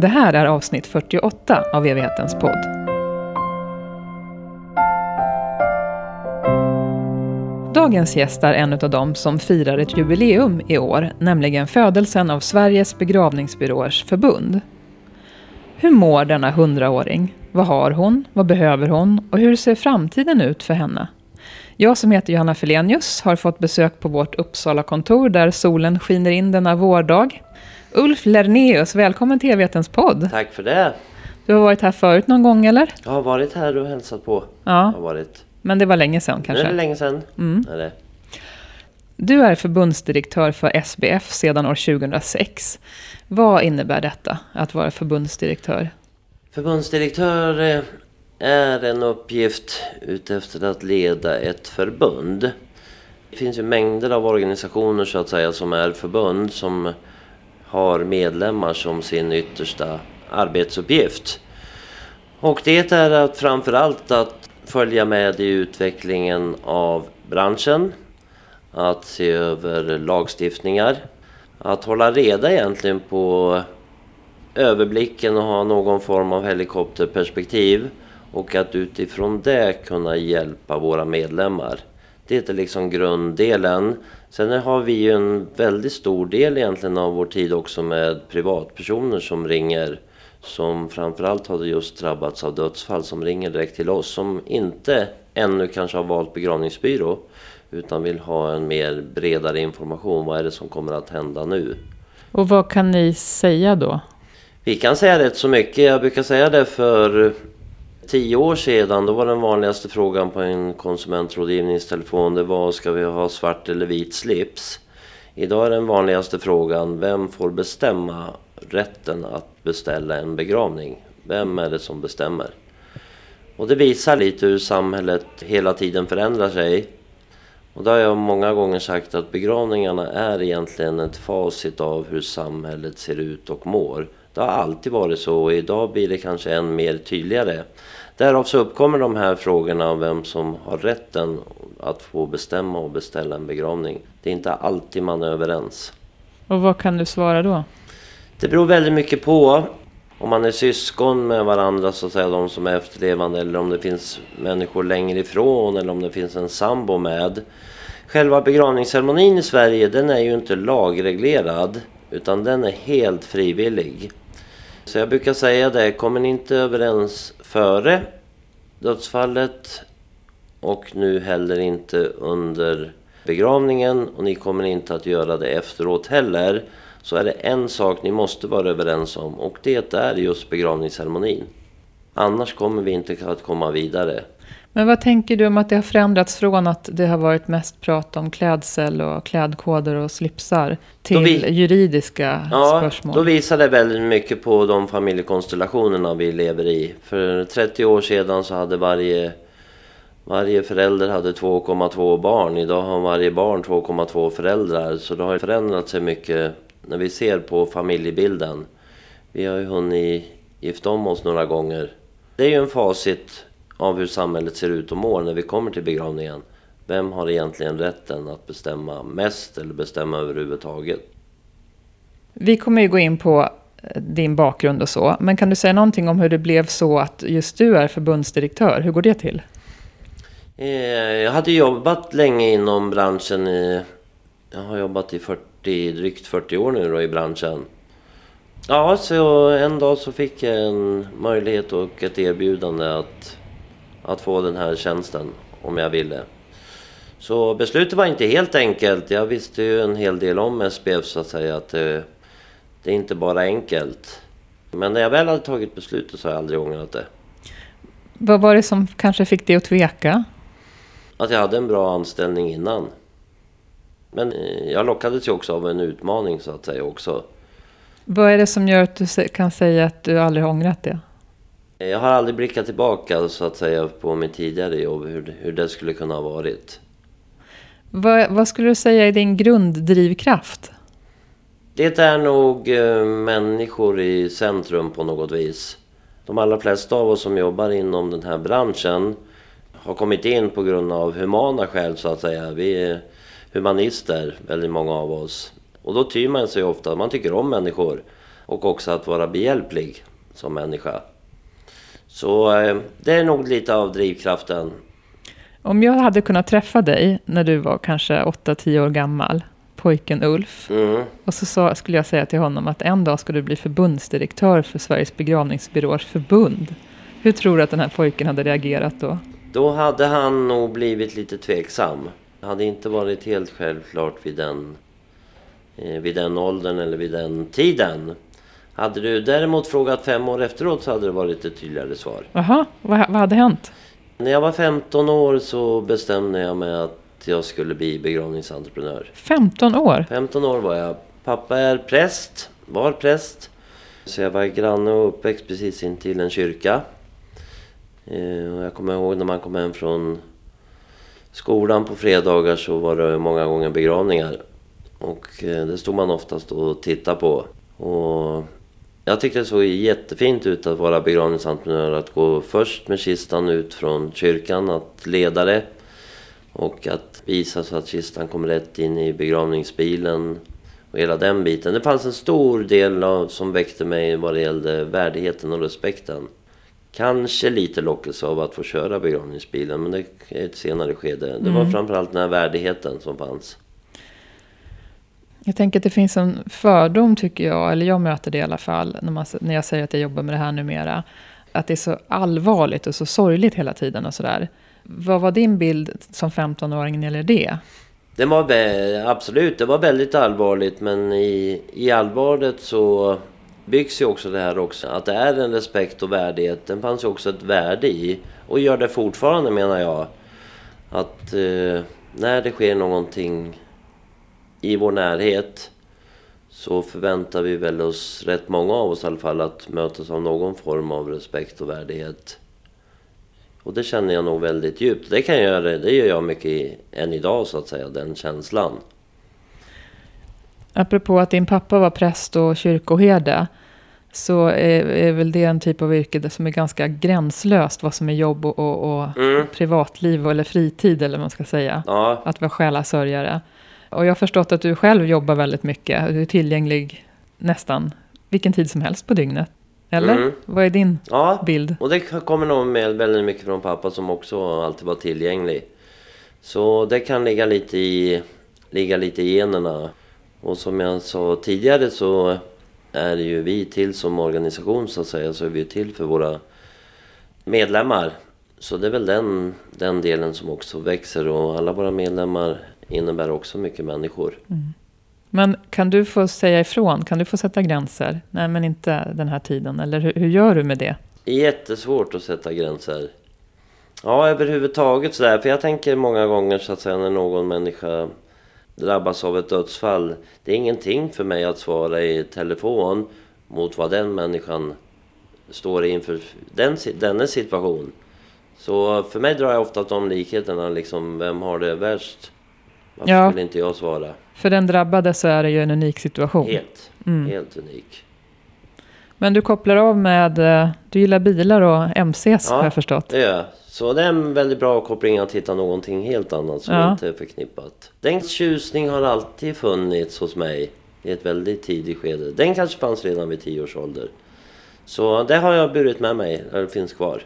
Det här är avsnitt 48 av Evighetens podd. Dagens gäst är en av dem som firar ett jubileum i år, nämligen födelsen av Sveriges begravningsbyråers förbund. Hur mår denna hundraåring? Vad har hon? Vad behöver hon? Och hur ser framtiden ut för henne? Jag som heter Johanna Felenius har fått besök på vårt Uppsala-kontor där solen skiner in denna vårdag. Ulf Lerneus, välkommen till Evighetens podd. Tack för det. Du har varit här förut någon gång eller? Jag har varit här och hälsat på. Ja, Har varit. men det var länge sedan är kanske. det länge sedan. Mm. Är det. Du är förbundsdirektör för SBF sedan år 2006. Vad innebär detta, att vara förbundsdirektör? Förbundsdirektör eh, är en uppgift utefter att leda ett förbund. Det finns ju mängder av organisationer så att säga som är förbund som har medlemmar som sin yttersta arbetsuppgift. Och det är att framförallt att följa med i utvecklingen av branschen, att se över lagstiftningar, att hålla reda egentligen på överblicken och ha någon form av helikopterperspektiv och att utifrån det kunna hjälpa våra medlemmar. Det är liksom grunddelen. Sen har vi ju en väldigt stor del egentligen av vår tid också med privatpersoner som ringer som framförallt har just drabbats av dödsfall som ringer direkt till oss som inte ännu kanske har valt begravningsbyrå utan vill ha en mer bredare information. Vad är det som kommer att hända nu? Och vad kan ni säga då? Vi kan säga rätt så mycket. Jag brukar säga det för tio år sedan. Då var den vanligaste frågan på en konsumentrådgivningstelefon det var ska vi ha svart eller vit slips? Idag är den vanligaste frågan vem får bestämma rätten att beställa en begravning? Vem är det som bestämmer? Och det visar lite hur samhället hela tiden förändrar sig. Och då har jag många gånger sagt att begravningarna är egentligen ett facit av hur samhället ser ut och mår. Det har alltid varit så och idag blir det kanske än mer tydligare. Därav så uppkommer de här frågorna om vem som har rätten att få bestämma och beställa en begravning. Det är inte alltid man är överens. Och vad kan du svara då? Det beror väldigt mycket på om man är syskon med varandra, så att säga, de som är efterlevande, eller om det finns människor längre ifrån, eller om det finns en sambo med. Själva begravningsceremonin i Sverige, den är ju inte lagreglerad, utan den är helt frivillig. Så jag brukar säga det, kommer ni inte överens före dödsfallet och nu heller inte under begravningen och ni kommer inte att göra det efteråt heller så är det en sak ni måste vara överens om och det är just begravningsceremonin. Annars kommer vi inte att komma vidare. Men vad tänker du om att det har förändrats från att det har varit mest prat om klädsel och klädkoder och slipsar till vi- juridiska Ja, spörsmål? då visar det väldigt mycket på de familjekonstellationerna vi lever i. För 30 år sedan så hade varje, varje förälder hade 2,2 barn. Idag har varje barn 2,2 föräldrar. Så det har förändrat sig mycket när vi ser på familjebilden. Vi har ju hunnit gifta om oss några gånger. Det är ju en facit av hur samhället ser ut och mår när vi kommer till begravningen. Vem har egentligen rätten att bestämma mest eller bestämma överhuvudtaget? Vi kommer ju gå in på eh, din bakgrund och så. Men kan du säga någonting om hur det blev så att just du är förbundsdirektör? Hur går det till? Eh, Jag hade jobbat länge inom branschen. I, jag har jobbat i 40, drygt 40 år nu då i branschen. Ja, så en dag så fick jag en möjlighet och ett erbjudande att, att få den här tjänsten om jag ville. Så beslutet var inte helt enkelt. Jag visste ju en hel del om SPF så att säga. Att det, det är inte bara enkelt. Men när jag väl hade tagit beslutet så har jag aldrig ångrat det. Vad var det som kanske fick dig att tveka? Att jag hade en bra anställning innan. Men eh, jag lockades ju också av en utmaning så att säga också. Vad är det som gör att du kan säga att du aldrig har ångrat det? Jag har aldrig blickat tillbaka så att säga på mitt tidigare jobb, hur, hur det skulle kunna ha varit. Vad, vad skulle du säga är din grunddrivkraft? Det är nog eh, människor i centrum på något vis. De allra flesta av oss som jobbar inom den här branschen har kommit in på grund av humana skäl så att säga. Vi är humanister, väldigt många av oss. Och då tyr man sig ofta, man tycker om människor. Och också att vara behjälplig som människa. Så eh, det är nog lite av drivkraften. Om jag hade kunnat träffa dig när du var kanske 8-10 år gammal, pojken Ulf. Mm. Och så sa, skulle jag säga till honom att en dag ska du bli förbundsdirektör för Sveriges begravningsbyråers förbund. Hur tror du att den här pojken hade reagerat då? Då hade han nog blivit lite tveksam. Det hade inte varit helt självklart vid den, eh, vid den åldern eller vid den tiden. Hade du däremot frågat fem år efteråt så hade det varit ett tydligare svar. Jaha, vad, vad hade hänt? När jag var 15 år så bestämde jag mig att jag skulle bli begravningsentreprenör. 15 år? 15 år var jag. Pappa är präst, var präst. Så jag var granne och uppväxt precis intill en kyrka. Eh, och jag kommer ihåg när man kom hem från skolan på fredagar så var det många gånger begravningar. Och eh, det stod man oftast och tittade på. Och jag tyckte det såg jättefint ut att vara begravningsentreprenör. Att gå först med kistan ut från kyrkan, att leda det. Och att visa så att kistan kom rätt in i begravningsbilen. Och hela den biten. Det fanns en stor del av, som väckte mig vad det gällde värdigheten och respekten. Kanske lite lockelse av att få köra begravningsbilen, men det är ett senare skede. Det var Mm. framförallt den här värdigheten som fanns. Jag tänker att det finns en fördom, tycker jag, eller jag möter det i alla fall, när, man, när jag säger att jag jobbar med det här numera. Att det är så allvarligt och så sorgligt hela tiden och sådär. Vad var din bild som 15-åring när det gäller det? Det var absolut, det var väldigt allvarligt men i, i allvaret så byggs ju också det här också. Att det är en respekt och värdighet. Den fanns ju också ett värde i. Och gör det fortfarande menar jag. Att eh, när det sker någonting i vår närhet så förväntar vi väl oss, rätt många av oss i alla fall, att mötas av någon form av respekt och värdighet. Och det känner jag nog väldigt djupt. Det kan jag göra, det gör jag mycket i, än idag så att säga, den känslan. Apropå att din pappa var präst och kyrkoherde. Så är, är väl det en typ av yrke som är ganska gränslöst. Vad som är jobb och, och, och Mm. privatliv eller fritid eller vad man ska säga. Ja, Att vara själasörjare. Och jag har förstått att du själv jobbar väldigt mycket. Du är tillgänglig nästan vilken tid som helst på dygnet. Eller? Mm. Vad är din ja. bild? Och det kommer nog med väldigt mycket från pappa som också alltid var tillgänglig. Så det kan ligga lite i, ligga lite i generna. Och som jag sa tidigare så är ju vi till som organisation så att säga, så är vi till för våra medlemmar. Så det är väl den, den delen som också växer och alla våra medlemmar innebär också mycket människor. Men kan du få säga ifrån? Kan du få sätta gränser? Nej, men inte den här tiden. Eller hur, hur gör du med det? Jättesvårt att sätta gränser. Ja, överhuvudtaget sådär. För jag tänker många gånger så att säga när någon människa drabbas av ett dödsfall. Det är ingenting för mig att svara i telefon mot vad den människan står inför den, dennes situation. Så för mig drar jag ofta de likheterna liksom, vem har det värst? Varför Ja. skulle inte jag svara? För den drabbade så är det ju en unik situation. Helt, Mm. helt unik. Men du kopplar av med... eh, Du gillar bilar och MCs Ja. har jag förstått. Det gör jag. Så det är en väldigt bra koppling att hitta någonting helt annat som Ja. inte är förknippat. Den tjusning har alltid funnits hos mig i ett väldigt tidigt skede. Den kanske fanns redan vid 10 års ålder. Så det har jag burit med mig, eller finns kvar.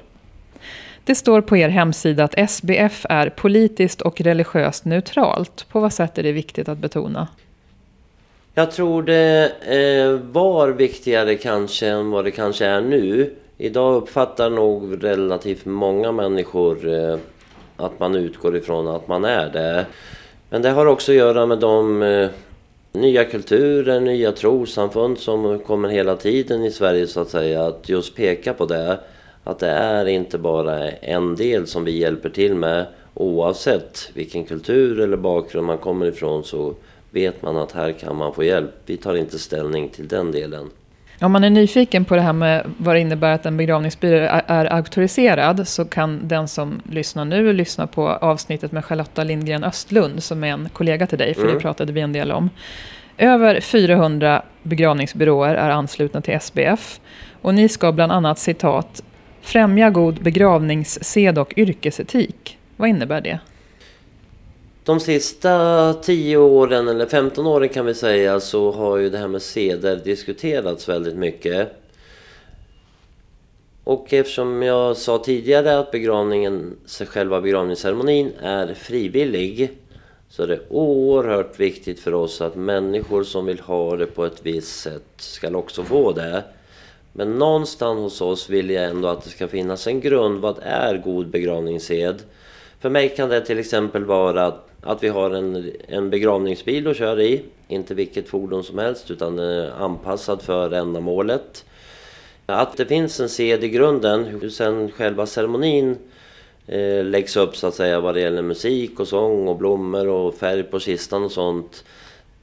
Det står på er hemsida att SBF är politiskt och religiöst neutralt. På vad sätt är det viktigt att betona? Jag tror det eh, var viktigare kanske än vad det kanske är nu. Idag uppfattar nog relativt många människor eh, att man utgår ifrån att man är det. Men det har också att göra med de eh, nya kulturer, nya trossamfund som kommer hela tiden i Sverige så att säga. Att just peka på det. Att det är inte bara en del som vi hjälper till med. Oavsett vilken kultur eller bakgrund man kommer ifrån så vet man att här kan man få hjälp. Vi tar inte ställning till den delen. Om man är nyfiken på det här med vad det innebär att en begravningsbyrå är, är auktoriserad så kan den som lyssnar nu lyssna på avsnittet med Charlotta Lindgren Östlund som är en kollega till dig, för Mm. det pratade vi en del om. Över 400 begravningsbyråer är anslutna till SBF och ni ska bland annat citat främja god begravningssed och yrkesetik. Vad innebär det? De sista 10 åren, eller 15 åren kan vi säga, så har ju det här med seder diskuterats väldigt mycket. Och eftersom jag sa tidigare att begravningen, själva begravningsceremonin är frivillig så är det oerhört viktigt för oss att människor som vill ha det på ett visst sätt ska också få det. Men någonstans hos oss vill jag ändå att det ska finnas en grund. Vad är god begravningssed? För mig kan det till exempel vara att, att vi har en, en begravningsbil att köra i. Inte vilket fordon som helst utan anpassad för ändamålet. Att det finns en sed i grunden, hur sen själva ceremonin eh, läggs upp så att säga vad det gäller musik och sång och blommor och färg på kistan och sånt.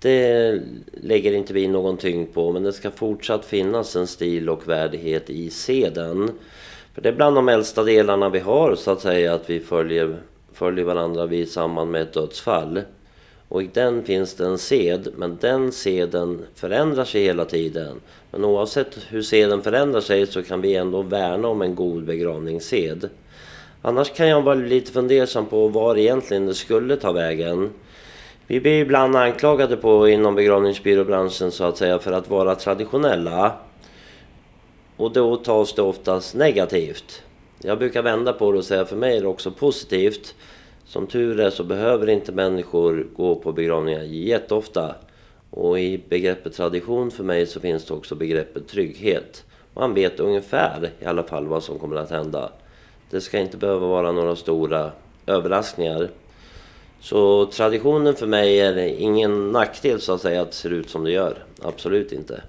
Det lägger inte vi någon tyngd på men det ska fortsatt finnas en stil och värdighet i seden. För det är bland de äldsta delarna vi har så att säga att vi följer, följer varandra vid samband med ett dödsfall. Och i den finns det en sed, men den seden förändrar sig hela tiden. Men oavsett hur seden förändrar sig så kan vi ändå värna om en god begravningssed. Annars kan jag vara lite fundersam på var egentligen det skulle ta vägen. Vi blir ibland anklagade på inom begravningsbyråbranschen så att säga för att vara traditionella. Och då tas det oftast negativt. Jag brukar vända på det och säga för mig är det också positivt. Som tur är så behöver inte människor gå på begravningar jätteofta. Och i begreppet tradition för mig så finns det också begreppet trygghet. Man vet ungefär i alla fall vad som kommer att hända. Det ska inte behöva vara några stora överraskningar. Så traditionen för mig är ingen nackdel så att säga att det ser ut som det gör. Absolut inte.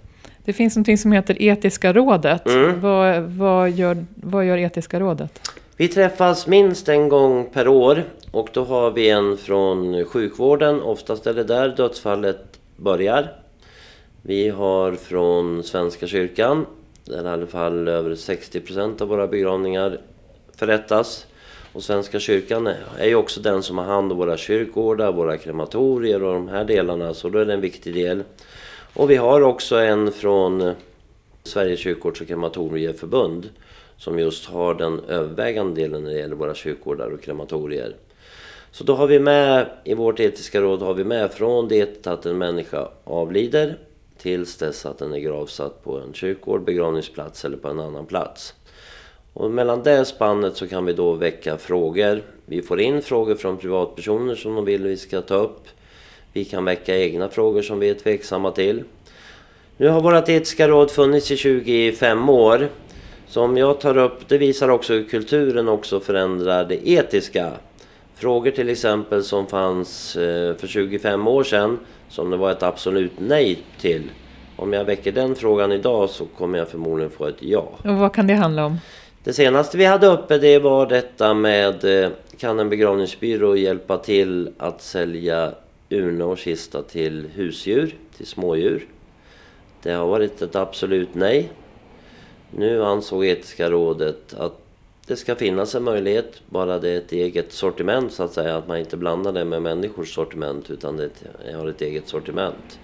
Det finns något som heter Etiska rådet. Mm. Vad, vad, gör, vad gör Etiska rådet? Vi träffas minst en gång per år och då har vi en från sjukvården, oftast är det där dödsfallet börjar. Vi har från Svenska kyrkan, där i alla fall över 60% av våra begravningar förrättas. Och Svenska kyrkan är ju också den som har hand om våra kyrkogårdar, våra krematorier och de här delarna, så då är det en viktig del. Och vi har också en från Sveriges kyrkogårds och krematorieförbund som just har den övervägande delen när det gäller våra kyrkogårdar och krematorier. Så då har vi med, i vårt etiska råd har vi med från det att en människa avlider tills dess att den är gravsatt på en kyrkogård, begravningsplats eller på en annan plats. Och mellan det spannet så kan vi då väcka frågor. Vi får in frågor från privatpersoner som de vill vi ska ta upp. Vi kan väcka egna frågor som vi är tveksamma till. Nu har vårt etiska råd funnits i 25 år. Så om jag tar upp, det visar också hur kulturen också förändrar det etiska. Frågor till exempel som fanns eh, för 25 år sedan som det var ett absolut nej till. Om jag väcker den frågan idag så kommer jag förmodligen få ett ja. Och vad kan det handla om? Det senaste vi hade uppe det var detta med eh, kan en begravningsbyrå hjälpa till att sälja urna och kista till husdjur, till smådjur? Det har varit ett absolut nej. Nu ansåg Etiska rådet att det ska finnas en möjlighet, bara det är ett eget sortiment så att säga. Att man inte blandar det med människors sortiment utan det har ett eget sortiment.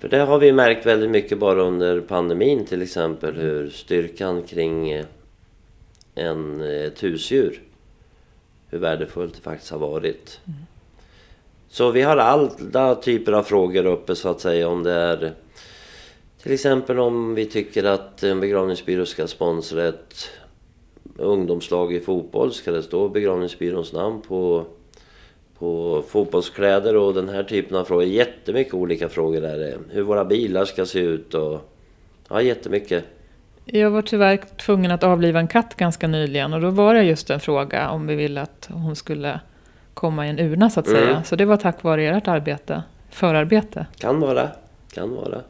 För det har vi märkt väldigt mycket bara under pandemin till exempel hur styrkan kring eh, eh, en, ett husdjur, hur värdefullt det faktiskt har varit. Mm. Så vi har alla typer av frågor uppe så att säga om det är till exempel om vi tycker att en begravningsbyrå ska sponsra ett ungdomslag i fotboll. Ska det stå begravningsbyråns namn på, på fotbollskläder och den här typen av frågor. Jättemycket olika frågor är det. Hur våra bilar ska se ut och ja, jättemycket. Jag var tyvärr tvungen att avliva en katt ganska nyligen och då var det just en fråga om vi ville att hon skulle komma i en urna så att säga. Mm. Så det var tack vare ert arbete, förarbete. Kan vara, kan vara.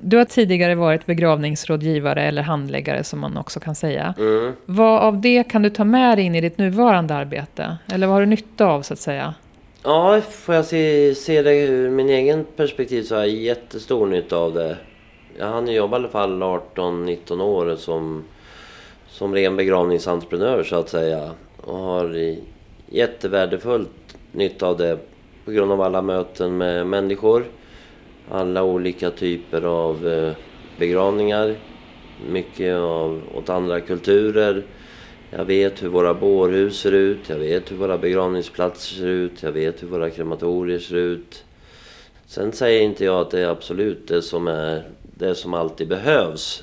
Du har tidigare varit begravningsrådgivare eller handläggare som man också kan säga. Mm. Vad av det kan du ta med dig in i ditt nuvarande arbete? Eller vad har du nytta av så att säga? Ja, får jag se, se det ur min egen perspektiv så har jag jättestor nytta av det. Jag hann jobba i alla fall 18-19 år som, som ren begravningsentreprenör så att säga. Och har jättevärdefullt nytta av det på grund av alla möten med människor alla olika typer av eh, begravningar. Mycket av, åt andra kulturer. Jag vet hur våra bårhus ser ut, jag vet hur våra begravningsplatser ser ut, jag vet hur våra krematorier ser ut. Sen säger inte jag att det är absolut det som, är, det som alltid behövs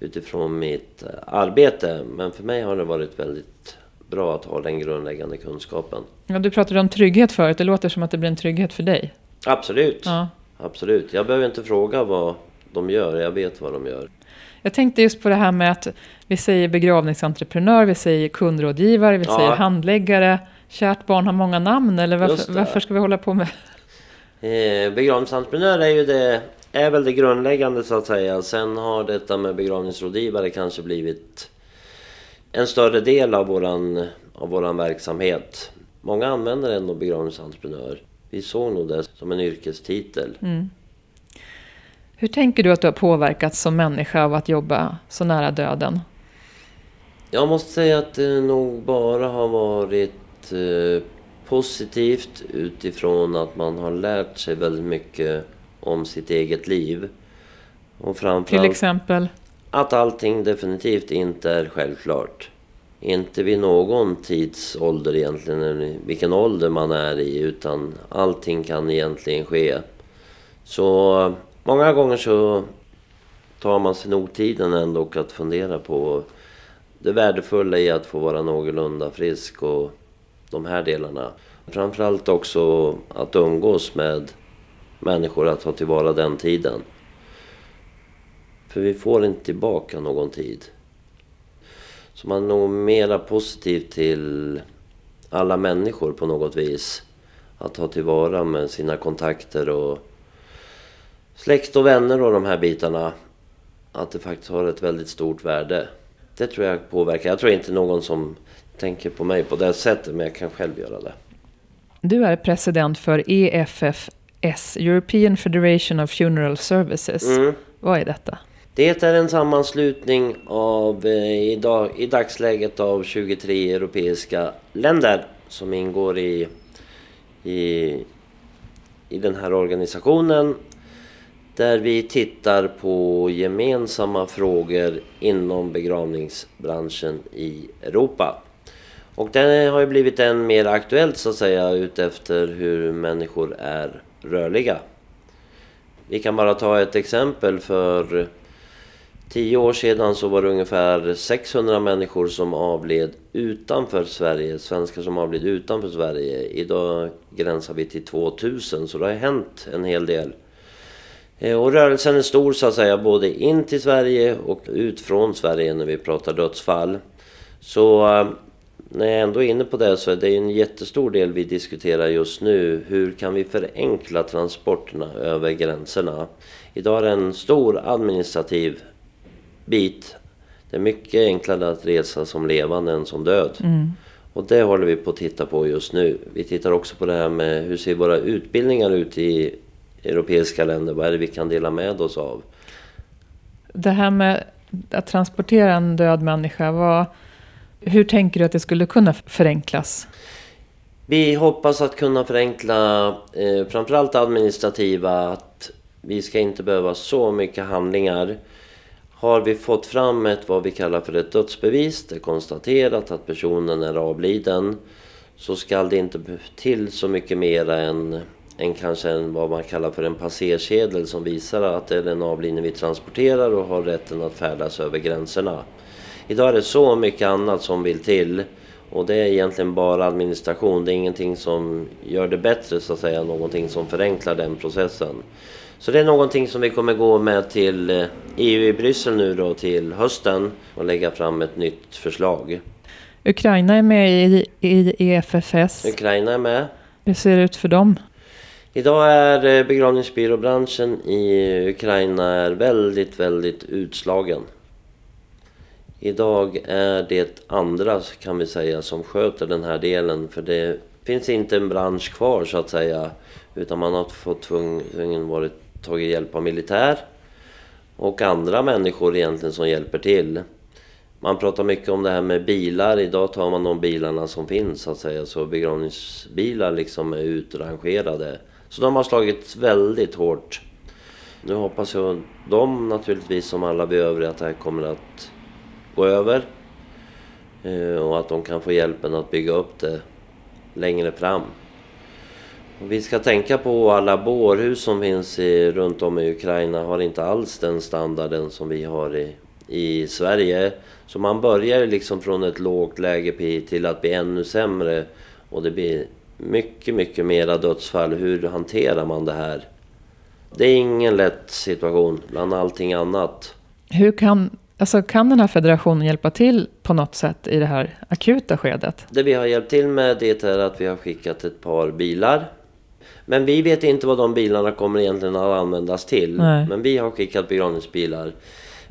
utifrån mitt arbete. Men för mig har det varit väldigt bra att ha den grundläggande kunskapen. Ja, du pratade om trygghet förut. Det låter som att det blir en trygghet för dig. Absolut. Ja. Absolut. Jag behöver inte fråga vad de gör. Jag vet vad de gör. Jag tänkte just på det här med att vi säger begravningsentreprenör, vi säger kundrådgivare, vi Ja. säger handläggare. Kärt barn har många namn, eller varför, varför ska vi hålla på med... Eh, begravningsentreprenör är ju det, är väl det grundläggande så att säga. Sen har detta med begravningsrådgivare kanske blivit en större del av våran, av våran verksamhet. Många använder ändå begravningsentreprenör. Vi såg nog det som en yrkestitel. Mm. Hur tänker du att du har påverkats som människa av att jobba så nära döden? Jag måste säga att det nog bara har varit eh, positivt utifrån att man har lärt sig väldigt mycket om sitt eget liv. Och Till framförallt exempel? att allting definitivt inte är självklart. Inte vid någon tidsålder egentligen, eller vilken ålder man är i, utan allting kan egentligen ske. Så många gånger så tar man sig nog tiden ändå att fundera på det värdefulla i att få vara någorlunda frisk och de här delarna. Framförallt också att umgås med människor, att ta tillvara den tiden. För vi får inte tillbaka någon tid. Så man är nog mera positiv till alla människor på något vis. Att ta tillvara med sina kontakter och släkt och vänner och de här bitarna. Att det faktiskt har ett väldigt stort värde. Det tror jag påverkar. Jag tror inte någon som tänker på mig på det sättet, men jag kan själv göra det. Du är president för EFF EFFS, European Federation of Funeral Services. Mm. Vad är detta? Det är en sammanslutning av, eh, i, dag, i dagsläget av 23 europeiska länder som ingår i, i, i den här organisationen. Där vi tittar på gemensamma frågor inom begravningsbranschen i Europa. Och det har ju blivit än mer aktuellt så att säga utefter hur människor är rörliga. Vi kan bara ta ett exempel för tio år sedan så var det ungefär 600 människor som avled utanför Sverige, svenskar som avled utanför Sverige. Idag gränsar vi till 2000 så det har hänt en hel del. Eh, och rörelsen är stor så att säga, både in till Sverige och ut från Sverige när vi pratar dödsfall. Så eh, när jag ändå är inne på det så är det en jättestor del vi diskuterar just nu. Hur kan vi förenkla transporterna över gränserna? Idag är det en stor administrativ bit. Det är mycket enklare att resa som levande än som död. Och det håller vi på att titta på just nu. Vi tittar också på det här med hur ser våra utbildningar ut i europeiska länder? Vad är det vi kan dela med oss av? Det här med att transportera en död människa, vad, hur tänker du att det skulle kunna förenklas? Vi hoppas att kunna förenkla eh, framförallt administrativa, att vi ska inte behöva så mycket handlingar. Har vi fått fram ett vad vi kallar för ett dödsbevis, det är konstaterat att personen är avliden, så ska det inte till så mycket mer än, än kanske en, vad man kallar för en passerkedel som visar att det är den avlidne vi transporterar och har rätten att färdas över gränserna. Idag är det så mycket annat som vill till och det är egentligen bara administration. Det är ingenting som gör det bättre så att säga, någonting som förenklar den processen. Så det är någonting som vi kommer gå med till eh, EU i Bryssel nu då till hösten och lägga fram ett nytt förslag. Ukraina är med i, i EFFS. Ukraina är med. Hur ser det ut för dem? Idag är eh, begravningsbyråbranschen i Ukraina är väldigt, väldigt utslagen. Idag är det andra kan vi säga som sköter den här delen för det finns inte en bransch kvar så att säga utan man har fått tvungen, varit, tagit hjälp av militär och andra människor egentligen som hjälper till. Man pratar mycket om det här med bilar. Idag tar man de bilarna som finns så att säga. Så begravningsbilar liksom är utrangerade. Så de har slagit väldigt hårt. Nu hoppas jag de naturligtvis som alla vi övriga att det här kommer att gå över. Eh, och att de kan få hjälpen att bygga upp det längre fram. Och vi ska tänka på alla bårhus som finns i, runt om i Ukraina har inte alls den standarden som vi har i, i Sverige. Så man börjar liksom från ett lågt läge till att bli ännu sämre. Och det blir mycket, mycket mera dödsfall. Hur hanterar man det här? Det är ingen lätt situation bland allting annat. Hur kan, alltså kan den här federationen hjälpa till på något sätt i det här akuta skedet? Det vi har hjälpt till med det är att vi har skickat ett par bilar. Men vi vet inte vad de bilarna kommer egentligen att användas till. Nej. Men vi har skickat begravningsbilar.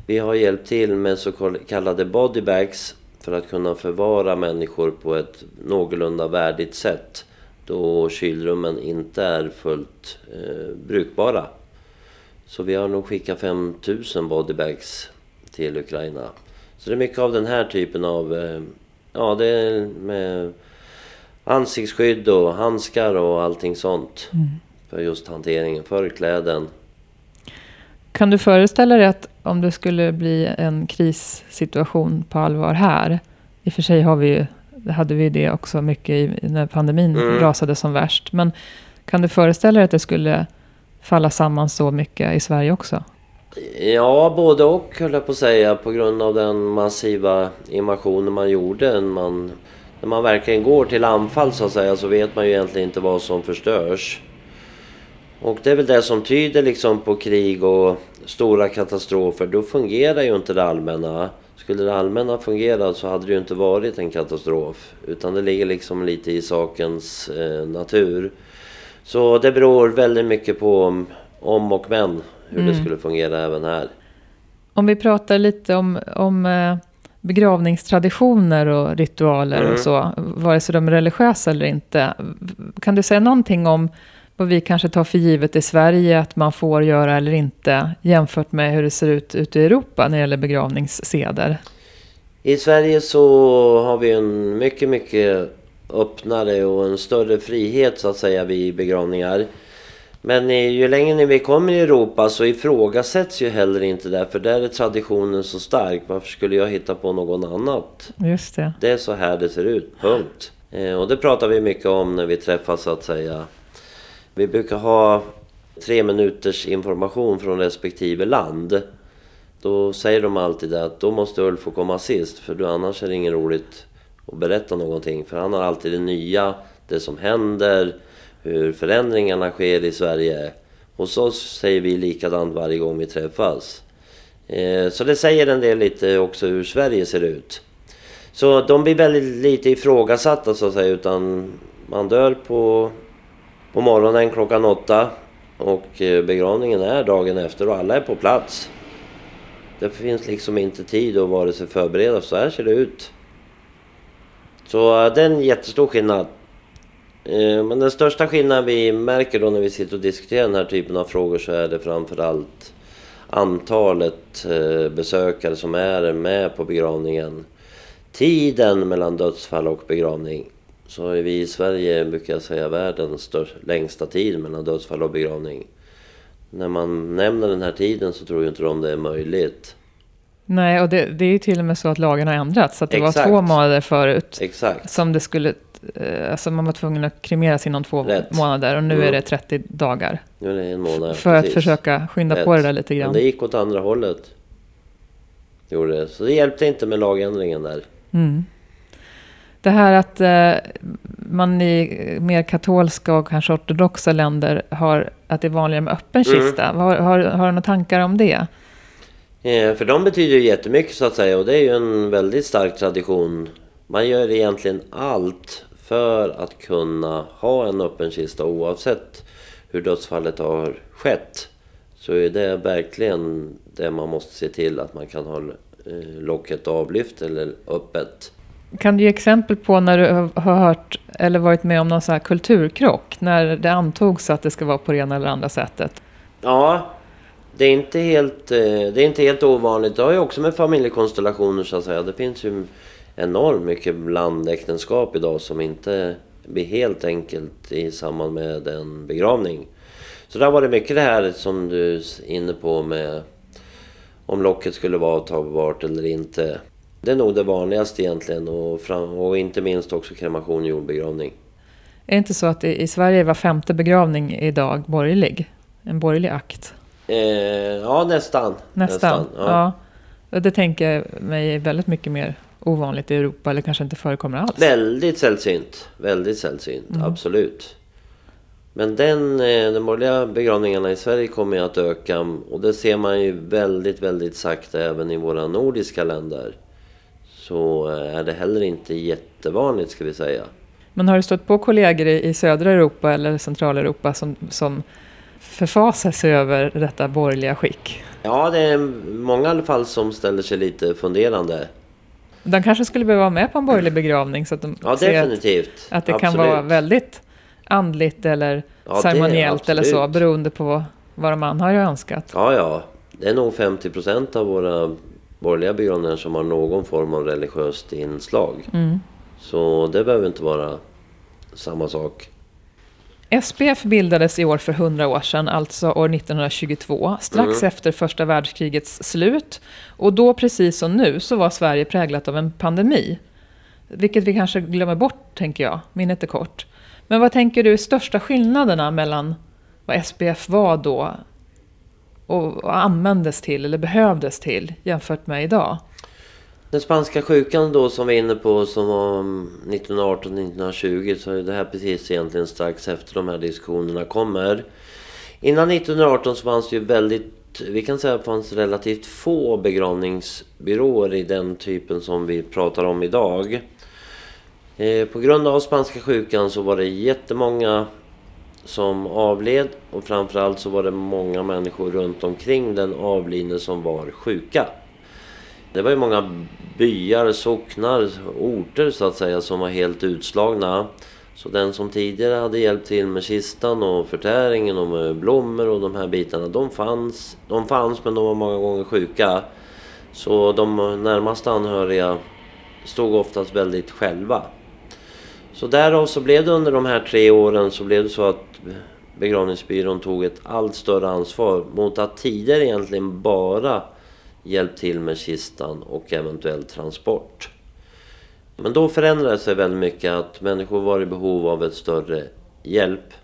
Vi har hjälpt till med så kallade bodybags för att kunna förvara människor på ett någorlunda värdigt sätt då kylrummen inte är fullt eh, brukbara. Så vi har nog skickat 5000 bodybags till Ukraina. Så det är mycket av den här typen av, eh, ja det är med ansiktsskydd och handskar och allting sånt. Mm. För just hanteringen, förkläden. Kan du föreställa dig att om det skulle bli en krissituation på allvar här. I och för sig har vi ju hade vi det också mycket när pandemin mm. rasade som värst. Men kan du föreställa dig att det skulle falla samman så mycket i Sverige också? Ja, både och höll jag på att säga på grund av den massiva invasionen man gjorde. Man, när man verkligen går till anfall så att säga så vet man ju egentligen inte vad som förstörs. Och det är väl det som tyder liksom på krig och stora katastrofer. Då fungerar ju inte det allmänna. Skulle det allmänna fungera så hade det ju inte varit en katastrof. Utan det ligger liksom lite i sakens eh, natur. Så det beror väldigt mycket på om, om och men hur mm. det skulle fungera även här. Om vi pratar lite om, om eh, begravningstraditioner och ritualer mm. och så, vare sig de är religiösa eller inte. Kan du säga någonting om vad vi kanske tar för givet i Sverige att man får göra eller inte jämfört med hur det ser ut ute i Europa när det gäller begravningsseder? I Sverige så har vi en mycket, mycket öppnare och en större frihet så att säga vid begravningar. Men ju längre vi kommer i Europa så ifrågasätts ju heller inte det för där är traditionen så stark. Varför skulle jag hitta på något annat? Just det. Det är så här det ser ut, punkt. Eh, och det pratar vi mycket om när vi träffas så att säga. Vi brukar ha tre minuters information från respektive land. Då säger de alltid att då måste Ulf få komma sist för annars är det inget roligt att berätta någonting. För han har alltid det nya, det som händer, hur förändringarna sker i Sverige. Hos oss säger vi likadant varje gång vi träffas. Eh, så det säger en del lite också hur Sverige ser ut. Så de blir väldigt lite ifrågasatta så att säga utan man dör på på morgonen klockan åtta. Och eh, begravningen är dagen efter och alla är på plats. Det finns liksom inte tid att vare sig förbereda, så här ser det ut. Så eh, det är en jättestor skillnad. Eh, men den största skillnaden vi märker då när vi sitter och diskuterar den här typen av frågor så är det framförallt antalet besökare som är med på begravningen. Tiden mellan dödsfall och begravning så har vi i Sverige, brukar jag säga, världens största, längsta tid mellan dödsfall och begravning. När man nämner den här tiden så tror ju inte de det är möjligt. Nej, och det, det är ju till och med så att lagen har ändrats. Så att det Exakt. var två månader förut. Exakt. Som det skulle, eh, alltså man var tvungen att kremeras inom två Rätt. månader. Och nu mm. är det 30 dagar. Nu det en månad. För precis. att försöka skynda Rätt. på det där lite grann. Men det gick åt andra hållet. Gjorde det. Så det hjälpte inte med lagändringen där. Mm. Det här att eh, man i mer katolska och kanske ortodoxa länder har att det är vanligare med öppen mm. kista. Mm. Har, har, har, du några tankar om det? Eh, för de betyder ju jättemycket så att säga och det är ju en väldigt stark tradition. Man gör egentligen allt för att kunna ha en öppen kista oavsett hur dödsfallet har skett. Så är det verkligen det man måste se till att man kan ha eh, locket avlyft eller öppet. Kan du ge exempel på när du har hört eller varit med om någon sån här kulturkrock? När det antogs att det ska vara på det ena eller andra sättet? Ja, det är inte helt, eh, det är inte helt ovanligt. Det har ju också med familjekonstellationer så att säga. Det finns ju enormt mycket blandäktenskap idag som inte blir helt enkelt i samband med en begravning. Så där var det mycket det här som du är inne på med om locket skulle vara avtagbart eller inte. Det är nog det vanligaste egentligen och, fram, och inte minst också kremation och jordbegravning. Är det inte så att i Sverige var femte begravning idag borgerlig? En borgerlig akt? Eh, ja, nästan. Nästan, nästan ja. ja. Det tänker jag mig är väldigt mycket mer ovanligt i Europa eller kanske inte förekommer alls. Väldigt sällsynt. Väldigt sällsynt, mm. absolut. Men den, eh, de borgerliga begravningarna i Sverige kommer ju att öka och det ser man ju väldigt, väldigt sakta även i våra nordiska länder. Så eh, är det heller inte jättevanligt ska vi säga. Men har du stött på kollegor i södra Europa eller Centraleuropa som, som förfasar sig över detta borgerliga skick? Ja, det är många i alla fall som ställer sig lite funderande. De kanske skulle behöva vara med på en borgerlig begravning så att de ja, ser definitivt. att, det absolut. kan vara väldigt andligt eller ja, ceremoniellt eller så beroende på vad de har önskat. Ja, ja. Det är nog 50 procent av våra borgerliga begravningar som har någon form av religiöst inslag. Mm. Så det behöver inte vara samma sak. SPF bildades i år för 100 år sedan, alltså år 1922, strax mm. efter första världskrigets slut. Och då, precis som nu, så var Sverige präglat av en pandemi. Vilket vi kanske glömmer bort, tänker jag. Minnet är kort. Men vad tänker du är största skillnaderna mellan vad SPF var då och användes till, eller behövdes till, jämfört med idag? Den spanska sjukan då som vi är inne på som var 1918-1920 så är det här precis egentligen strax efter de här diskussionerna kommer. Innan 1918 så fanns det ju väldigt, vi kan säga att det fanns relativt få begravningsbyråer i den typen som vi pratar om idag. Eh, på grund av spanska sjukan så var det jättemånga som avled och framförallt så var det många människor runt omkring den avlidne som var sjuka. Det var ju många byar, socknar, orter så att säga som var helt utslagna. Så den som tidigare hade hjälpt till med kistan och förtäringen och med blommor och de här bitarna, de fanns, de fanns men de var många gånger sjuka. Så de närmaste anhöriga stod oftast väldigt själva. Så därav så blev det under de här tre åren så blev det så att begravningsbyrån tog ett allt större ansvar mot att tidigare egentligen bara hjälpt till med kistan och eventuell transport. Men då förändrade sig väldigt mycket att människor var i behov av ett större hjälp.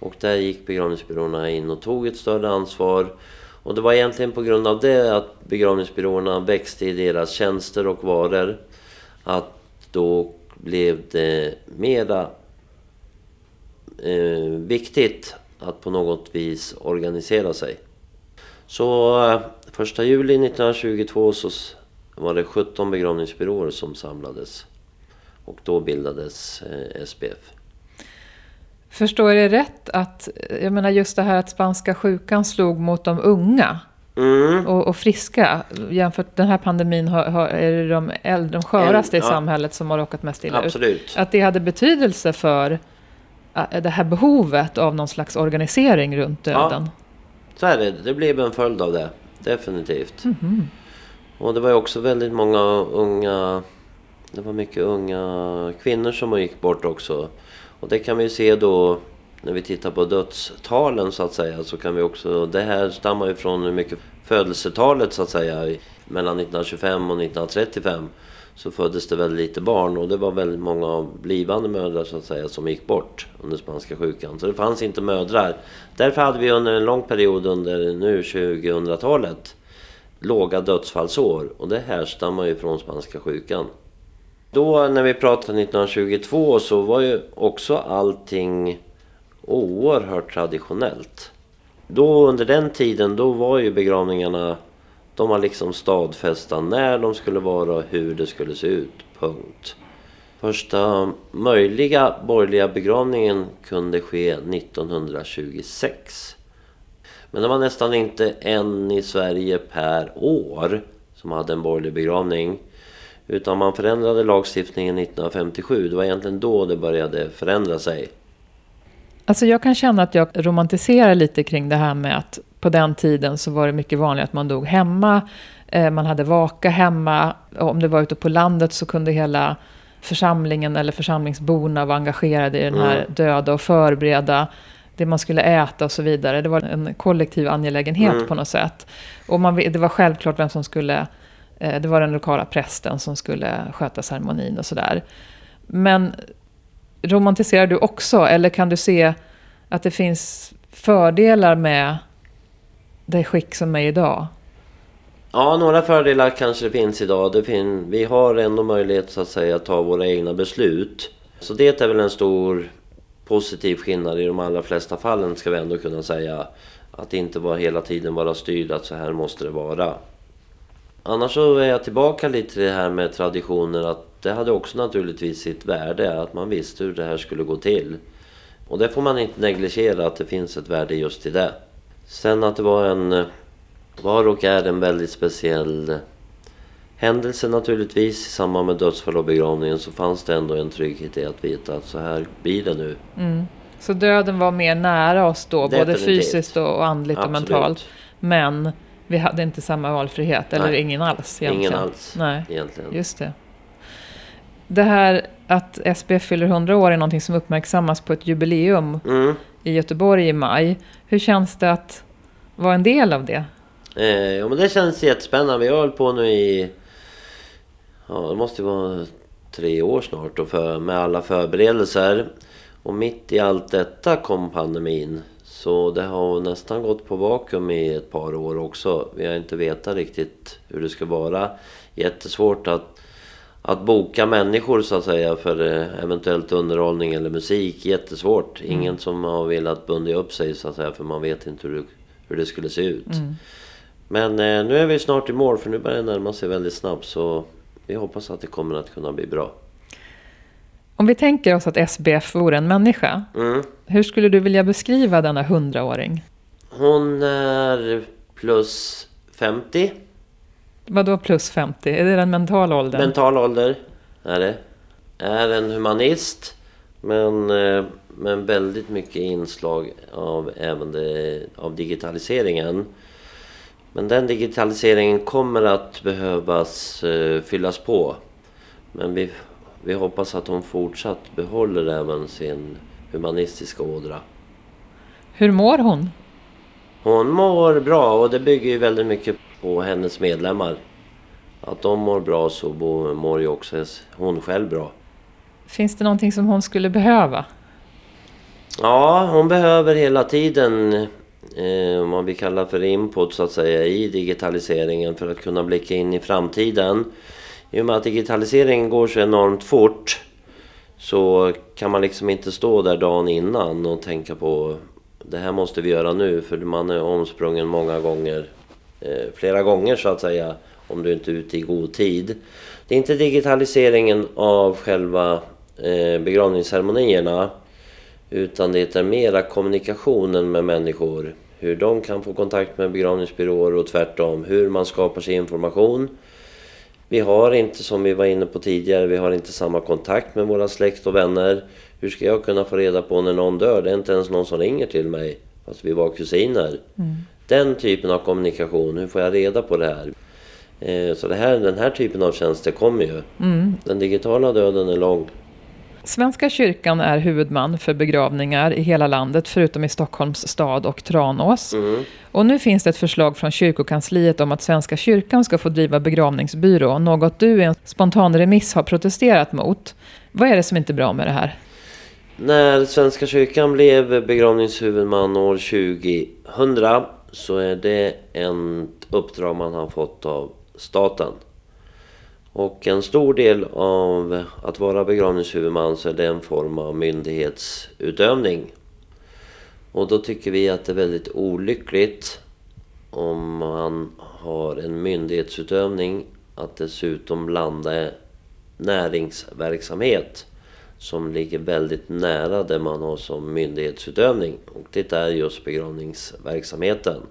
Och där gick begravningsbyråerna in och tog ett större ansvar. Och det var egentligen på grund av det att begravningsbyråerna växte i deras tjänster och varor. Att då blev det mera eh, viktigt att på något vis organisera sig. Så eh, första juli 1922 så var det 17 begravningsbyråer som samlades. Och då bildades eh, SPF. Förstår jag rätt att, jag menar just det här att spanska sjukan slog mot de unga mm. och, och, friska. Jämfört med den här pandemin har, har, är det de äldre, de sköraste i ja. samhället som har råkat mest illa Absolut. ut. Att det hade betydelse för det här behovet av någon slags organisering runt döden. Ja, så är det. Det blev en följd av det. Definitivt. Mm -hmm. Och det var ju också väldigt många unga... Det var mycket unga kvinnor som gick bort också. Och det kan vi se då när vi tittar på dödstalen så att säga. Så kan vi också... Det här stammar ju från hur mycket födelsetalet så att säga. Mellan 1925 och 1935 så föddes det väldigt lite barn och det var väldigt många av blivande mödrar så att säga som gick bort under spanska sjukan. Så det fanns inte mödrar. Därför hade vi under en lång period under nu 2000-talet låga dödsfallsår och det härstammar ju från spanska sjukan. Då när vi pratade 1922 så var ju också allting oerhört traditionellt. Då under den tiden då var ju begravningarna de var liksom stadfästa när de skulle vara och hur det skulle se ut. Punkt. Första möjliga borgerliga begravningen kunde ske 1926. Men det var nästan inte en i Sverige per år som hade en borgerlig begravning. Utan man förändrade lagstiftningen 1957. Det var egentligen då det började förändra sig. Alltså jag kan känna att jag romantiserar lite kring det här med att på den tiden så var det mycket vanligt att man dog hemma. Eh, man hade vaka hemma. Om det var ute på landet så kunde hela församlingen eller församlingsborna vara engagerade i den här mm. döda och förbereda det man skulle äta och så vidare. Det var en kollektiv angelägenhet mm. på något sätt. Och man, det var självklart vem som skulle Eh, det var den lokala prästen som skulle sköta ceremonin och sådär. Men romantiserar du också, eller kan du se att det finns fördelar med det skick som är idag? Ja, några fördelar kanske det finns idag. Det fin vi har ändå möjlighet så att säga att ta våra egna beslut. Så det är väl en stor positiv skillnad i de allra flesta fallen ska vi ändå kunna säga. Att inte vara hela tiden vara styrd att så här måste det vara. Annars så är jag tillbaka lite till det här med traditioner att det hade också naturligtvis sitt värde att man visste hur det här skulle gå till. Och det får man inte negligera att det finns ett värde just i det. Sen att det var en, var och är en väldigt speciell händelse naturligtvis. I samband med dödsfall och begravningen så fanns det ändå en trygghet i att veta att så här blir det nu. Mm. Så döden var mer nära oss då, Definitivt. både fysiskt och andligt Absolut. och mentalt. Men vi hade inte samma valfrihet, eller ingen alls egentligen. Ingen alls Nej. egentligen. Just det. Det här att SBF fyller 100 år är någonting som uppmärksammas på ett jubileum mm. i Göteborg i maj. Hur känns det att vara en del av det? Eh, ja, men det känns jättespännande. Vi har hållit på nu i... Ja, det måste vara tre år snart och för, med alla förberedelser. Och mitt i allt detta kom pandemin. Så det har nästan gått på vakuum i ett par år också. Vi har inte vetat riktigt hur det ska vara. Jättesvårt att, att boka människor så att säga för eh, eventuellt underhållning eller musik. Jättesvårt. Mm. Ingen som har velat bunda upp sig så att säga för man vet inte hur det, hur det skulle se ut. Mm. Men eh, nu är vi snart i mål för nu börjar det närma sig väldigt snabbt så vi hoppas att det kommer att kunna bli bra. Om vi tänker oss att SBF vore en människa. Mm. Hur skulle du vilja beskriva denna hundraåring? Hon är plus 50. Vadå plus 50? Är det den mentala åldern? Mental ålder är det. Är en humanist. Men eh, med väldigt mycket inslag av även det, av digitaliseringen. Men den digitaliseringen kommer att behövas uh, fyllas på. Men vi vi hoppas att hon fortsatt behåller även sin humanistiska ådra. Hur mår hon? Hon mår bra och det bygger ju väldigt mycket på hennes medlemmar. Att de mår bra så mår ju också hon själv bra. Finns det någonting som hon skulle behöva? Ja, hon behöver hela tiden eh, vad vi kallar för input så att säga i digitaliseringen för att kunna blicka in i framtiden. I och med att digitaliseringen går så enormt fort så kan man liksom inte stå där dagen innan och tänka på det här måste vi göra nu för man är omsprungen många gånger, Eh, flera gånger så att säga, om du inte är ute i god tid. Det är inte digitaliseringen av själva eh, begravningsceremonierna utan det är mera kommunikationen med människor. Hur de kan få kontakt med begravningsbyråer och tvärtom. Hur man skapar sig information vi har inte, som vi var inne på tidigare, vi har inte samma kontakt med våra släkt och vänner. Hur ska jag kunna få reda på när någon dör? Det är inte ens någon som ringer till mig, fast vi var kusiner. Mm. Den typen av kommunikation, hur får jag reda på det här? Eh, så det här, den här typen av tjänster kommer ju. Mm. Den digitala döden är lång. Svenska kyrkan är huvudman för begravningar i hela landet förutom i Stockholms stad och Tranås. Mm. Och nu finns det ett förslag från kyrkokansliet om att Svenska kyrkan ska få driva begravningsbyrå, något du i en spontan remiss har protesterat mot. Vad är det som inte är bra med det här? När Svenska kyrkan blev begravningshuvudman år 2000 så är det ett uppdrag man har fått av staten. Och en stor del av att vara begravningshuvudman så är det en form av myndighetsutövning. Och då tycker vi att det är väldigt olyckligt om man har en myndighetsutövning att dessutom landa näringsverksamhet som ligger väldigt nära det man har som myndighetsutövning. Och det är just begravningsverksamheten.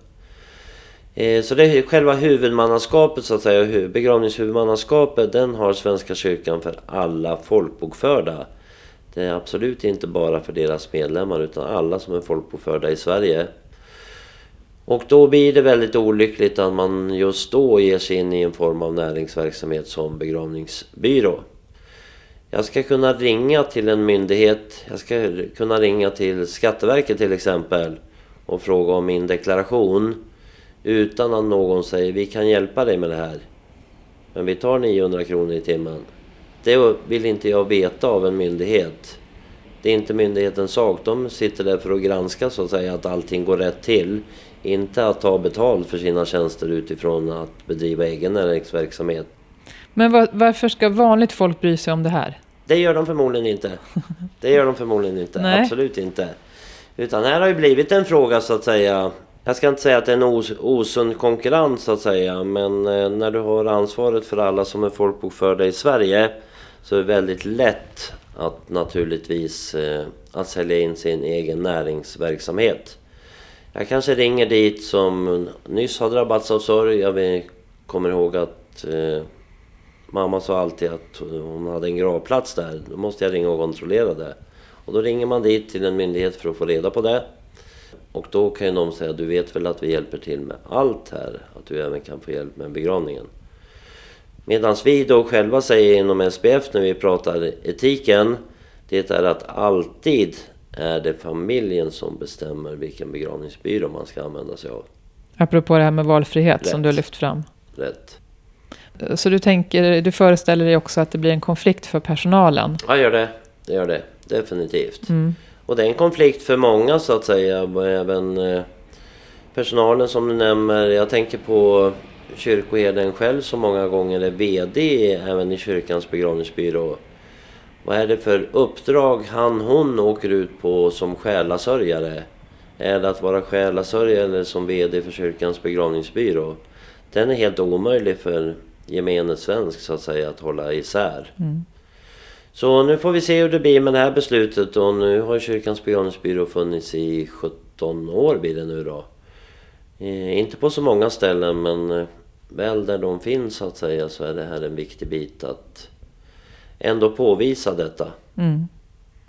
Eh, så det är själva huvudmannaskapet så att säga, begravningshuvudmannaskapet, den har Svenska kyrkan för alla folkbokförda. Det är absolut inte bara för deras medlemmar utan alla som är folkbokförda i Sverige. Och då blir det väldigt olyckligt att man just då ger sig in i en form av näringsverksamhet som begravningsbyrå. Jag ska kunna ringa till en myndighet, jag ska kunna ringa till Skatteverket till exempel och fråga om min deklaration utan att någon säger vi kan hjälpa dig med det här. Men vi tar 900 kronor i timmen. Det vill inte jag veta av en myndighet. Det är inte myndighetens sak. De sitter där för att granska så att säga att allting går rätt till. Inte att ta betalt för sina tjänster utifrån att bedriva egen näringsverksamhet. Men var, varför ska vanligt folk bry sig om det här? Det gör de förmodligen inte. Det gör de förmodligen inte. Absolut inte. Utan här har ju blivit en fråga så att säga. Jag ska inte säga att det är en os osund konkurrens så att säga. Men eh, när du har ansvaret för alla som är folkbokförda i Sverige. Så är det väldigt lätt att naturligtvis eh, att sälja in sin egen näringsverksamhet. Jag kanske ringer dit som nyss har drabbats av sorg. Jag kommer ihåg att eh, mamma sa alltid att hon hade en gravplats där. Då måste jag ringa och kontrollera det. Och då ringer man dit till en myndighet för att få reda på det. Och då kan ju de säga, du vet väl att vi hjälper till med allt här? Att du även kan få hjälp med begravningen. Medan vi då själva säger inom SPF när vi pratar etiken, det är att alltid är det familjen som bestämmer vilken begravningsbyrå man ska använda sig av. Apropå det här med valfrihet Rätt. som du har lyft fram. Rätt. Så du, tänker, du föreställer dig också att det blir en konflikt för personalen? Ja, gör det. Det gör det. Definitivt. Mm. Och det är en konflikt för många så att säga. Även eh, personalen som du nämner. Jag tänker på kyrkoherden själv som många gånger är VD även i kyrkans begravningsbyrå. Vad är det för uppdrag han hon åker ut på som själasörjare? Är det att vara själasörjare eller som VD för kyrkans begravningsbyrå? Den är helt omöjlig för gemene svensk så att säga att hålla isär. Mm. Så nu får vi se hur det blir med det här beslutet och nu har kyrkans begravningsbyrå funnits i 17 år blir det nu då. Eh, inte på så många ställen men eh, väl där de finns så att säga så är det här en viktig bit att ändå påvisa detta. Mm.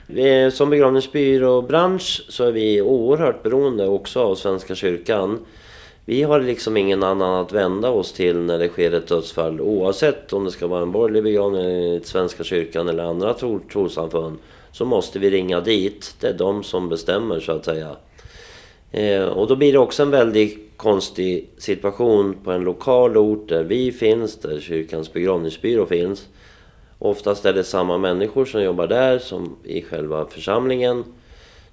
Vi, som begravningsbyråbransch så är vi oerhört beroende också av Svenska kyrkan. Vi har liksom ingen annan att vända oss till när det sker ett dödsfall oavsett om det ska vara en borgerlig begravning Svenska kyrkan eller andra trossamfund. Så måste vi ringa dit. Det är de som bestämmer så att säga. Eh, och då blir det också en väldigt konstig situation på en lokal ort där vi finns, där kyrkans begravningsbyrå finns. Oftast är det samma människor som jobbar där som i själva församlingen.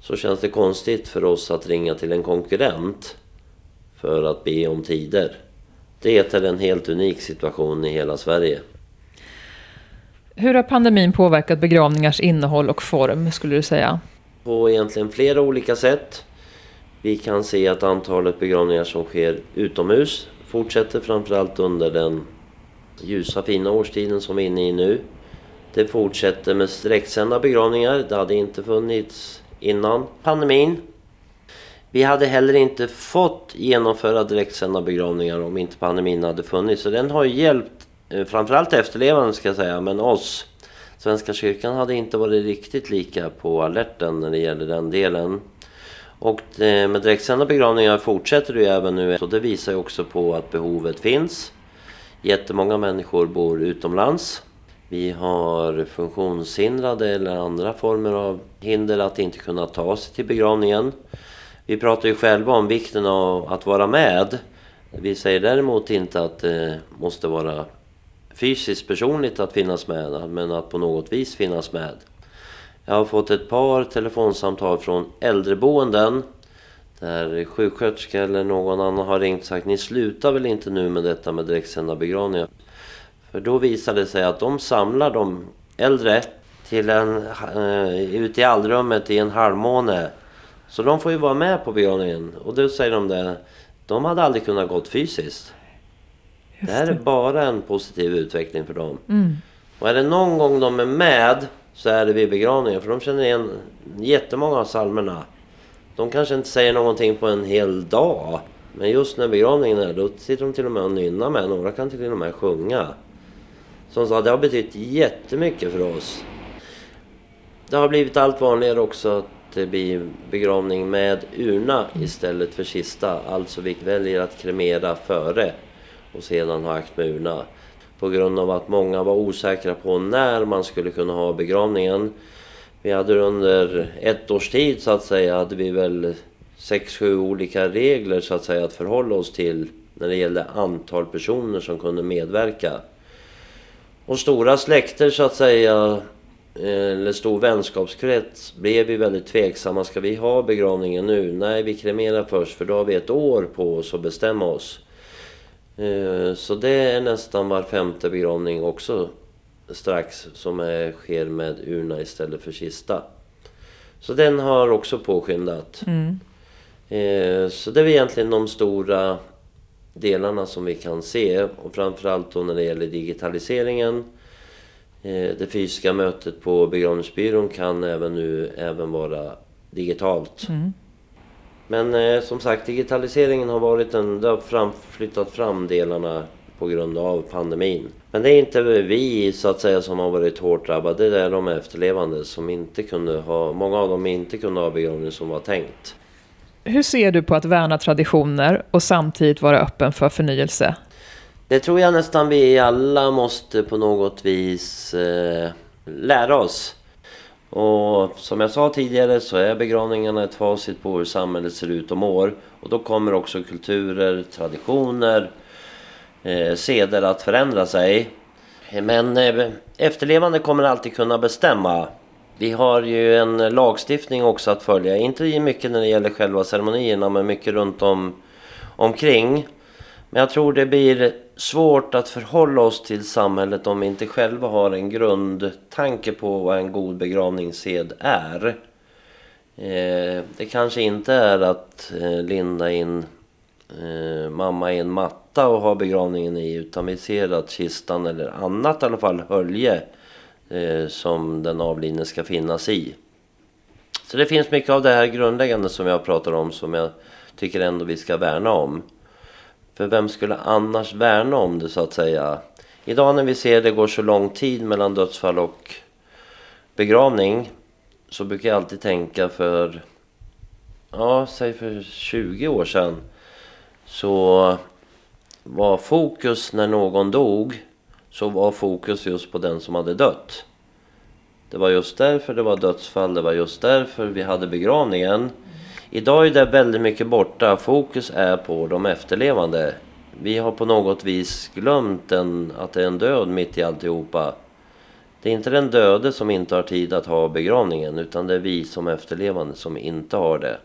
Så känns det konstigt för oss att ringa till en konkurrent för att be om tider. Det är en helt unik situation i hela Sverige. Hur har pandemin påverkat begravningars innehåll och form skulle du säga? På egentligen flera olika sätt. Vi kan se att antalet begravningar som sker utomhus fortsätter framförallt under den ljusa fina årstiden som vi är inne i nu. Det fortsätter med sträcksända begravningar. Det hade inte funnits innan pandemin. Vi hade heller inte fått genomföra direktsända begravningar om inte pandemin hade funnits. Så den har ju hjälpt eh, framförallt efterlevande ska jag säga, men oss. Svenska kyrkan hade inte varit riktigt lika på alerten när det gäller den delen. Och eh, med direktsända begravningar fortsätter det ju även nu. Så det visar ju också på att behovet finns. Jättemånga människor bor utomlands. Vi har funktionshindrade eller andra former av hinder att inte kunna ta sig till begravningen. Vi pratar ju själva om vikten av att vara med. Vi säger däremot inte att det måste vara fysiskt personligt att finnas med, men att på något vis finnas med. Jag har fått ett par telefonsamtal från äldreboenden där sjuksköterska eller någon annan har ringt och sagt ni slutar väl inte nu med detta med direktsända begravningar. För då visar det sig att de samlar de äldre till en, eh, ute i allrummet i en halvmåne. Så de får ju vara med på begravningen. Och då säger de det, de hade aldrig kunnat gått fysiskt. det. det här är bara en positiv utveckling för dem. Mm. Och är det någon gång de är med så är det vid begravningen. För de känner igen jättemånga av psalmerna. De kanske inte säger någonting på en hel dag. Men just när begravningen är, då sitter de till och med och nynnar med. Några kan till och med sjunga. Som sa, det har betytt jättemycket för oss. Det har blivit allt vanligare också att det blir begravning med urna istället för kista. Alltså vi väljer att kremera före och sedan ha akt med urna. På grund av att många var osäkra på när man skulle kunna ha begravningen. Vi hade under ett års tid så att säga, hade vi väl sex, sju olika regler så att säga att förhålla oss till när det gällde antal personer som kunde medverka. Och stora släkter så att säga, eller stor vänskapskrets, blev vi väldigt tveksamma. Ska vi ha begravningen nu? Nej, vi kremerar först för då har vi ett år på oss att bestämma oss. Eh, så det är nästan var femte begravning också strax som är, sker med urna istället för kista. Så den har också påskyndat. Mm. Eh, så det är egentligen de stora delarna som vi kan se och framförallt då när det gäller digitaliseringen. Eh, det fysiska mötet på begravningsbyrån kan även nu även vara digitalt. Mm. Men eh, som sagt digitaliseringen har varit en, det har fram, flyttat fram delarna på grund av pandemin. Men det är inte vi så att säga som har varit hårt drabbade. Det är de efterlevande som inte kunde ha, många av dem inte kunde ha begravning som var tänkt. Hur ser du på att värna traditioner och samtidigt vara öppen för förnyelse? Det tror jag nästan vi alla måste på något vis eh, lära oss. Och som jag sa tidigare så är begravningarna ett facit på hur samhället ser ut om år. Och då kommer också kulturer, traditioner, eh, seder att förändra sig. Men eh, efterlevande kommer alltid kunna bestämma. Vi har ju en lagstiftning också att följa. Inte mycket när det gäller själva ceremonierna men mycket runt om omkring. Men jag tror det blir svårt att förhålla oss till samhället om vi inte själva har en grundtanke på vad en god begravningssed är. Eh, det kanske inte är att eh, linda in eh, mamma i en matta och ha begravningen i utan vi ser att kistan eller annat i alla fall hölje eh, som den avlidne ska finnas i. Så det finns mycket av det här grundläggande som jag pratar om som jag tycker ändå vi ska värna om. För vem skulle annars värna om det så att säga? Idag när vi ser det går så lång tid mellan dödsfall och begravning så brukar jag alltid tänka för, ja, säg för 20 år sedan så var fokus när någon dog så var fokus just på den som hade dött. Det var just därför det var dödsfall, det var just därför vi hade begravningen. Idag är det väldigt mycket borta. Fokus är på de efterlevande. Vi har på något vis glömt en, att det är en död mitt i alltihopa. Det är inte den döde som inte har tid att ha begravningen utan det är vi som efterlevande som inte har det.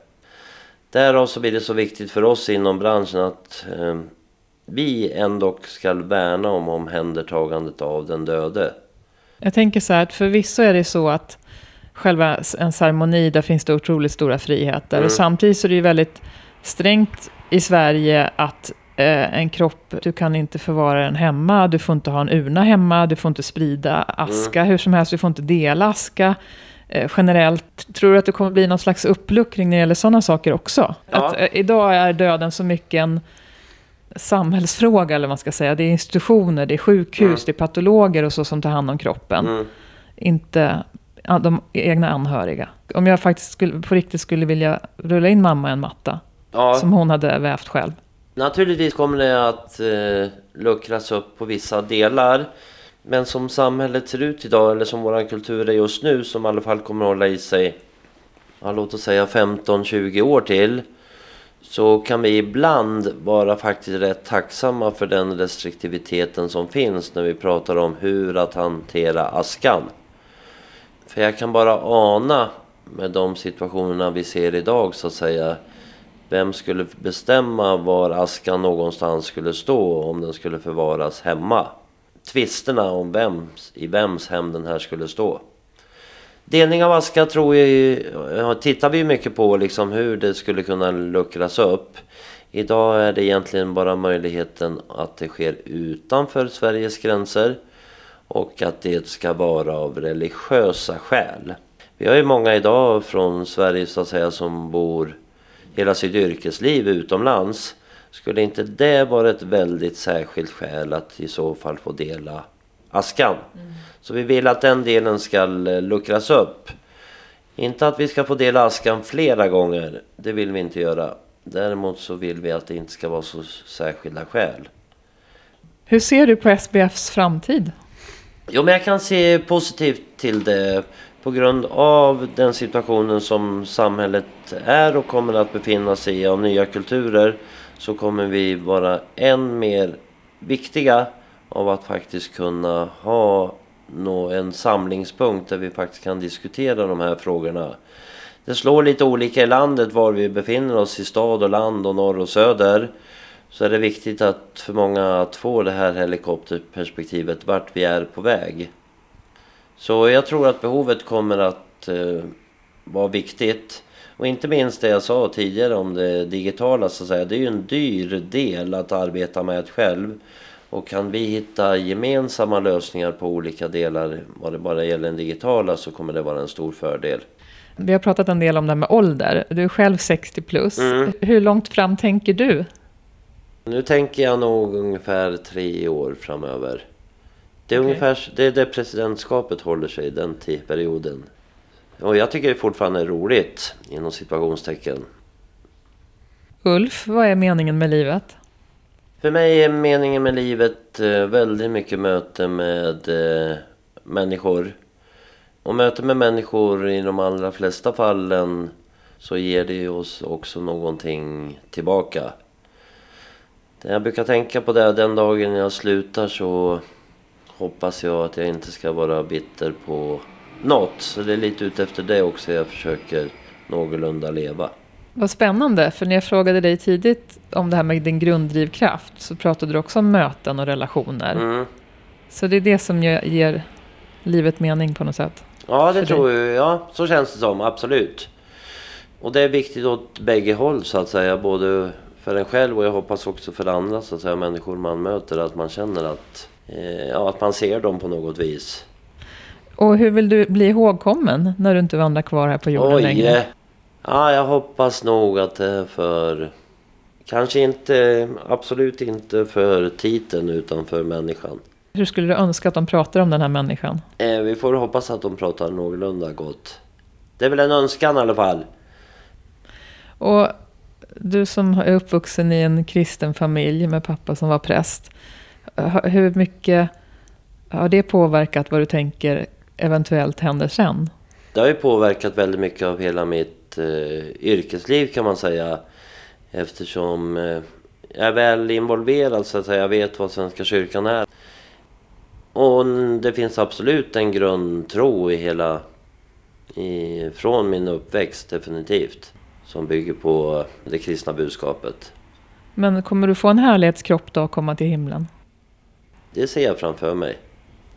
Därav så blir det så viktigt för oss inom branschen att eh, vi ändå ska värna om omhändertagandet av den döde. Jag tänker så här att förvisso är det så att själva en ceremoni, där finns det otroligt stora friheter. Mm. Och samtidigt så är det ju väldigt strängt i Sverige att eh, en kropp, du kan inte förvara den hemma, du får inte ha en urna hemma, du får inte sprida aska mm. hur som helst, du får inte dela aska. Eh, generellt, tror du att det kommer bli någon slags uppluckring när det gäller sådana saker också? Ja. Att, eh, idag är döden så mycket en samhällsfråga, eller vad man ska säga. Det är institutioner, det är sjukhus, mm. det är patologer och så som tar hand om kroppen. Mm. Inte de egna anhöriga. Om jag faktiskt skulle, på riktigt skulle vilja rulla in mamma i en matta. Ja. Som hon hade vävt själv. Naturligtvis kommer det att eh, luckras upp på vissa delar. Men som samhället ser ut idag, eller som vår kultur är just nu, som i alla fall kommer att hålla i sig, ja, låt oss säga 15-20 år till. Så kan vi ibland vara faktiskt rätt tacksamma för den restriktiviteten som finns när vi pratar om hur att hantera askan. För jag kan bara ana med de situationerna vi ser idag så att säga. Vem skulle bestämma var askan någonstans skulle stå om den skulle förvaras hemma? Tvisterna om vems, i vems hem den här skulle stå. Delning av aska tror jag, tittar vi mycket på liksom hur det skulle kunna luckras upp. Idag är det egentligen bara möjligheten att det sker utanför Sveriges gränser och att det ska vara av religiösa skäl. Vi har ju många idag från Sverige så att säga som bor hela sitt yrkesliv utomlands. Skulle inte det vara ett väldigt särskilt skäl att i så fall få dela askan? Mm. Så vi vill att den delen ska luckras upp. Inte att vi ska få dela askan flera gånger, det vill vi inte göra. Däremot så vill vi att det inte ska vara så särskilda skäl. Hur ser du på SBFs framtid? Jo, men jag kan se positivt till det på grund av den situationen som samhället är och kommer att befinna sig i av nya kulturer så kommer vi vara än mer viktiga av att faktiskt kunna ha nå en samlingspunkt där vi faktiskt kan diskutera de här frågorna. Det slår lite olika i landet var vi befinner oss i stad och land och norr och söder. Så är det viktigt att för många att få det här helikopterperspektivet vart vi är på väg. Så jag tror att behovet kommer att eh, vara viktigt. Och inte minst det jag sa tidigare om det digitala så att säga. Det är ju en dyr del att arbeta med själv. Och kan vi hitta gemensamma lösningar på olika delar vad det bara gäller den digitala så kommer det vara en stor fördel. Vi har pratat en del om det här med ålder. Du är själv 60 plus. Mm. Hur långt fram tänker du? Nu tänker jag nog ungefär tre år framöver. Det är okay. ungefär det är det presidentskapet håller sig i den perioden. Och jag tycker det fortfarande är roligt, inom situationstecken. Ulf, vad är meningen med livet? För mig är meningen med livet eh, väldigt mycket möte med eh, människor. Och möte med människor i de allra flesta fallen så ger det oss också någonting tillbaka. Jag brukar tänka på det den dagen jag slutar så hoppas jag att jag inte ska vara bitter på något. Så det är lite utefter det också jag försöker någorlunda leva. Vad spännande, för när jag frågade dig tidigt om det här med din grunddrivkraft så pratade du också om möten och relationer. Mm. Så det är det som ger livet mening på något sätt? Ja, det tror jag. Ja, så känns det som. Absolut. Och det är viktigt åt bägge håll så att säga. Både för en själv och jag hoppas också för andra så att säga. Människor man möter. Att man känner att, eh, ja, att man ser dem på något vis. Och hur vill du bli ihågkommen när du inte vandrar kvar här på jorden Oj, längre? Ja, jag hoppas nog att det är för... Kanske inte, absolut inte för titeln utan för människan. Hur skulle du önska att de pratar om den här människan? Eh, vi får hoppas att de pratar någorlunda gott. Det är väl en önskan i alla fall. Och du som är uppvuxen i en kristen familj med pappa som var präst. Hur mycket har det påverkat vad du tänker eventuellt händer sen? Det har ju påverkat väldigt mycket av hela mitt eh, yrkesliv kan man säga. Eftersom eh, jag är väl involverad så att säga. Jag vet vad Svenska kyrkan är. Och det finns absolut en grundtro i hela... I, från min uppväxt definitivt. Som bygger på det kristna budskapet. Men kommer du få en härlighetskropp då och komma till himlen? Det ser jag framför mig.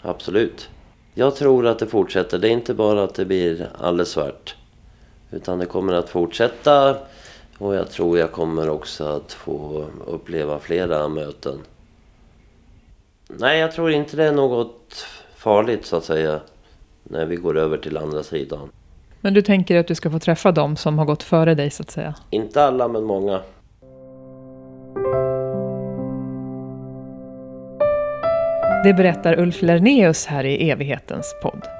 Absolut. Jag tror att det fortsätter. Det är inte bara att det blir alldeles svart. Utan det kommer att fortsätta. Och jag tror jag kommer också att få uppleva flera möten. Nej, jag tror inte det är något farligt så att säga. När vi går över till andra sidan. Men du tänker att du ska få träffa dem som har gått före dig så att säga? Inte alla, men många. Det berättar Ulf Lerneus här i evighetens podd.